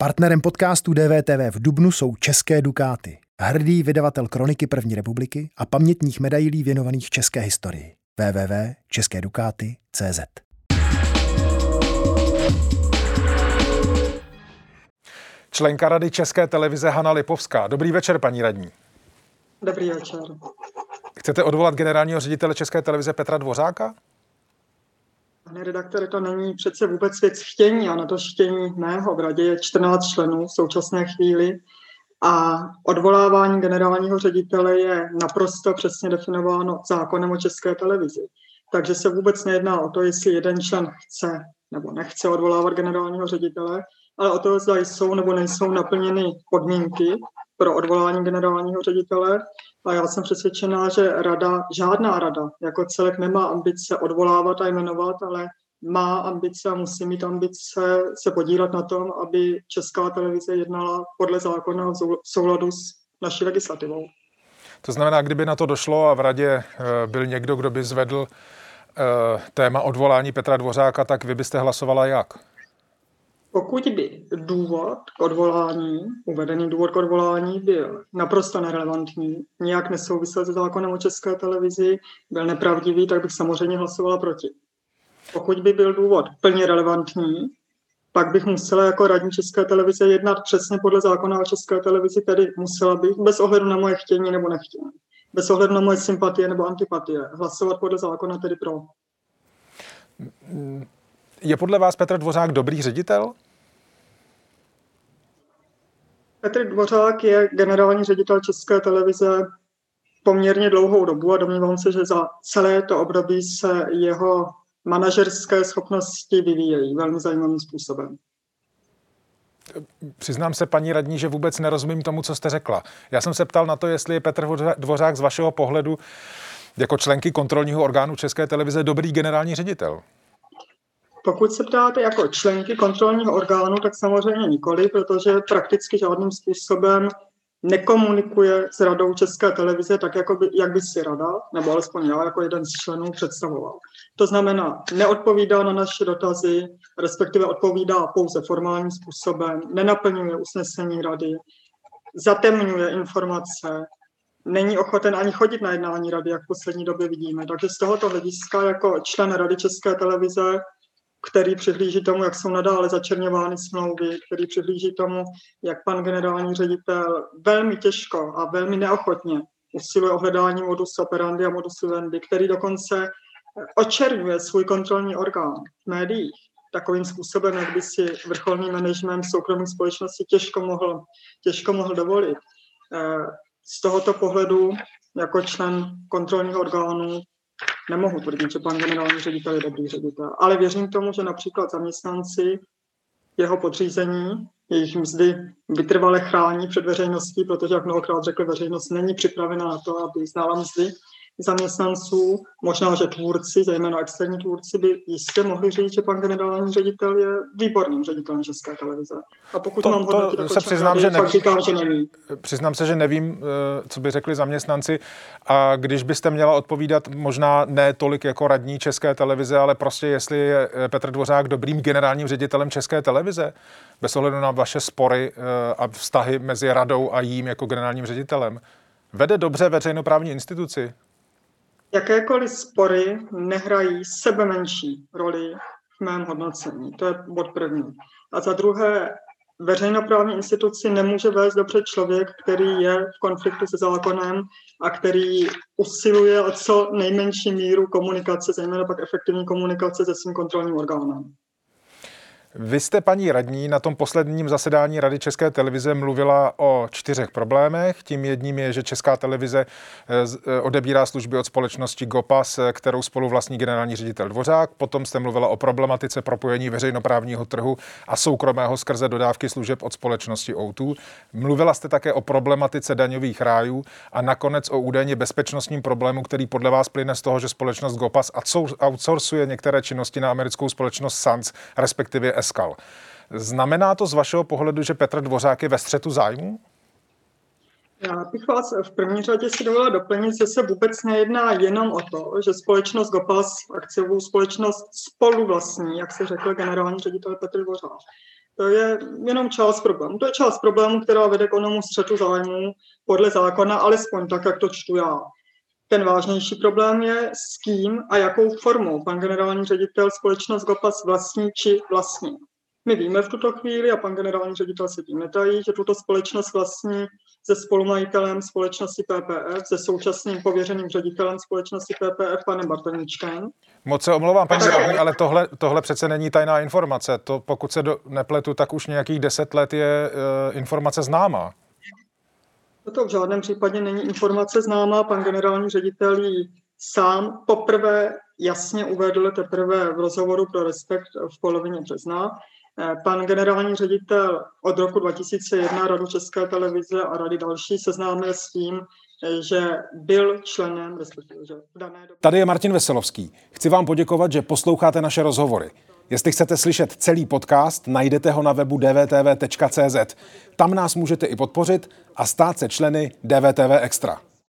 Partnerem podcastu DVTV v Dubnu jsou České Dukáty, hrdý vydavatel kroniky první republiky a pamětních medailí věnovaných české historii. www.českédukáty.cz Členka Rady České televize Hana Lipovská. Dobrý večer, paní radní. Dobrý večer. Chcete odvolat generálního ředitele České televize Petra Dvořáka? Pane redaktore, to není přece vůbec věc chtění a na to chtění mého. V radě je 14 členů v současné chvíli a odvolávání generálního ředitele je naprosto přesně definováno zákonem o české televizi. Takže se vůbec nejedná o to, jestli jeden člen chce nebo nechce odvolávat generálního ředitele, ale o to, zda jsou nebo nejsou naplněny podmínky pro odvolání generálního ředitele. A já jsem přesvědčená, že rada, žádná rada jako celek nemá ambice odvolávat a jmenovat, ale má ambice a musí mít ambice se podílet na tom, aby česká televize jednala podle zákona v souladu s naší legislativou. To znamená, kdyby na to došlo a v radě eh, byl někdo, kdo by zvedl eh, téma odvolání Petra Dvořáka, tak vy byste hlasovala jak? Pokud by důvod k odvolání, uvedený důvod k odvolání byl naprosto nerelevantní, nějak nesouvisel se zákonem o české televizi, byl nepravdivý, tak bych samozřejmě hlasovala proti. Pokud by byl důvod plně relevantní, pak bych musela jako radní České televize jednat přesně podle zákona o České televizi, tedy musela bych bez ohledu na moje chtění nebo nechtění, bez ohledu na moje sympatie nebo antipatie, hlasovat podle zákona tedy pro. Je podle vás Petr Dvořák dobrý ředitel? Petr Dvořák je generální ředitel České televize poměrně dlouhou dobu a domnívám se, že za celé to období se jeho manažerské schopnosti vyvíjejí velmi zajímavým způsobem. Přiznám se, paní radní, že vůbec nerozumím tomu, co jste řekla. Já jsem se ptal na to, jestli je Petr Dvořák z vašeho pohledu jako členky kontrolního orgánu České televize dobrý generální ředitel. Pokud se ptáte jako členky kontrolního orgánu, tak samozřejmě nikoli, protože prakticky žádným způsobem nekomunikuje s radou České televize tak, jako by, jak by si rada, nebo alespoň já jako jeden z členů představoval. To znamená, neodpovídá na naše dotazy, respektive odpovídá pouze formálním způsobem, nenaplňuje usnesení rady, zatemňuje informace, není ochoten ani chodit na jednání rady, jak v poslední době vidíme. Takže z tohoto hlediska jako člen Rady České televize který přihlíží tomu, jak jsou nadále začerňovány smlouvy, který přihlíží tomu, jak pan generální ředitel velmi těžko a velmi neochotně usiluje o hledání modus operandi a modus vivendi, který dokonce očerňuje svůj kontrolní orgán v médiích takovým způsobem, jak by si vrcholný management soukromých společností těžko mohl, těžko mohl dovolit. Eh, z tohoto pohledu jako člen kontrolního orgánu nemohu tvrdit, že pan generální ředitel je dobrý ředitel, ale věřím tomu, že například zaměstnanci jeho podřízení, jejich mzdy vytrvale chrání před veřejností, protože, jak mnohokrát řekl, veřejnost není připravena na to, aby znala mzdy zaměstnanců, možná, že tvůrci, zejména externí tvůrci, by jistě mohli říct, že pan generální ředitel je výborným ředitelem České televize. A pokud to, mám hodnotit to se přiznám, že, nevím, říkám, že nevím. Přiznám se, že nevím, eh, co by řekli zaměstnanci. A když byste měla odpovídat, možná ne tolik jako radní České televize, ale prostě jestli je eh, Petr Dvořák dobrým generálním ředitelem České televize, bez ohledu na vaše spory eh, a vztahy mezi radou a jím jako generálním ředitelem. Vede dobře veřejnoprávní instituci? Jakékoliv spory nehrají sebe menší roli v mém hodnocení. To je bod první. A za druhé, veřejnoprávní instituci nemůže vést dobře člověk, který je v konfliktu se zákonem a který usiluje o co nejmenší míru komunikace, zejména pak efektivní komunikace se svým kontrolním orgánem. Vy jste, paní radní, na tom posledním zasedání Rady České televize mluvila o čtyřech problémech. Tím jedním je, že Česká televize eh, eh, odebírá služby od společnosti GOPAS, eh, kterou spolu vlastní generální ředitel Dvořák. Potom jste mluvila o problematice propojení veřejnoprávního trhu a soukromého skrze dodávky služeb od společnosti O2. Mluvila jste také o problematice daňových rájů a nakonec o údajně bezpečnostním problému, který podle vás plyne z toho, že společnost GOPAS outsourcuje některé činnosti na americkou společnost SANS, respektive Eskal. Znamená to z vašeho pohledu, že Petr Dvořák je ve střetu zájmu? Já bych vás v první řadě si dovolila doplnit, že se vůbec nejedná jenom o to, že společnost GOPAS, akciovou společnost spolu vlastní, jak se řekl generální ředitel Petr Dvořák. To je jenom část problému. To je část problému, která vede k onomu střetu zájmu podle zákona, alespoň tak, jak to čtu já. Ten vážnější problém je, s kým a jakou formou pan generální ředitel společnost GOPAS vlastní či vlastní. My víme v tuto chvíli, a pan generální ředitel se tím netají, že tuto společnost vlastní se spolumajitelem společnosti PPF, se současným pověřeným ředitelem společnosti PPF, panem Bartoníčkem. Moc se omlouvám, paní radní, ale tohle, tohle přece není tajná informace. To, pokud se do, nepletu, tak už nějakých deset let je e, informace známá. To v žádném případě není informace známá. Pan generální ředitel ji sám poprvé jasně uvedl teprve v rozhovoru pro Respekt v polovině března. Eh, pan generální ředitel od roku 2001 Radu České televize a rady další seznámil s tím, eh, že byl členem, respektive, že v dané době... Tady je Martin Veselovský. Chci vám poděkovat, že posloucháte naše rozhovory. Jestli chcete slyšet celý podcast, najdete ho na webu dvtv.cz. Tam nás můžete i podpořit a stát se členy DVTV Extra.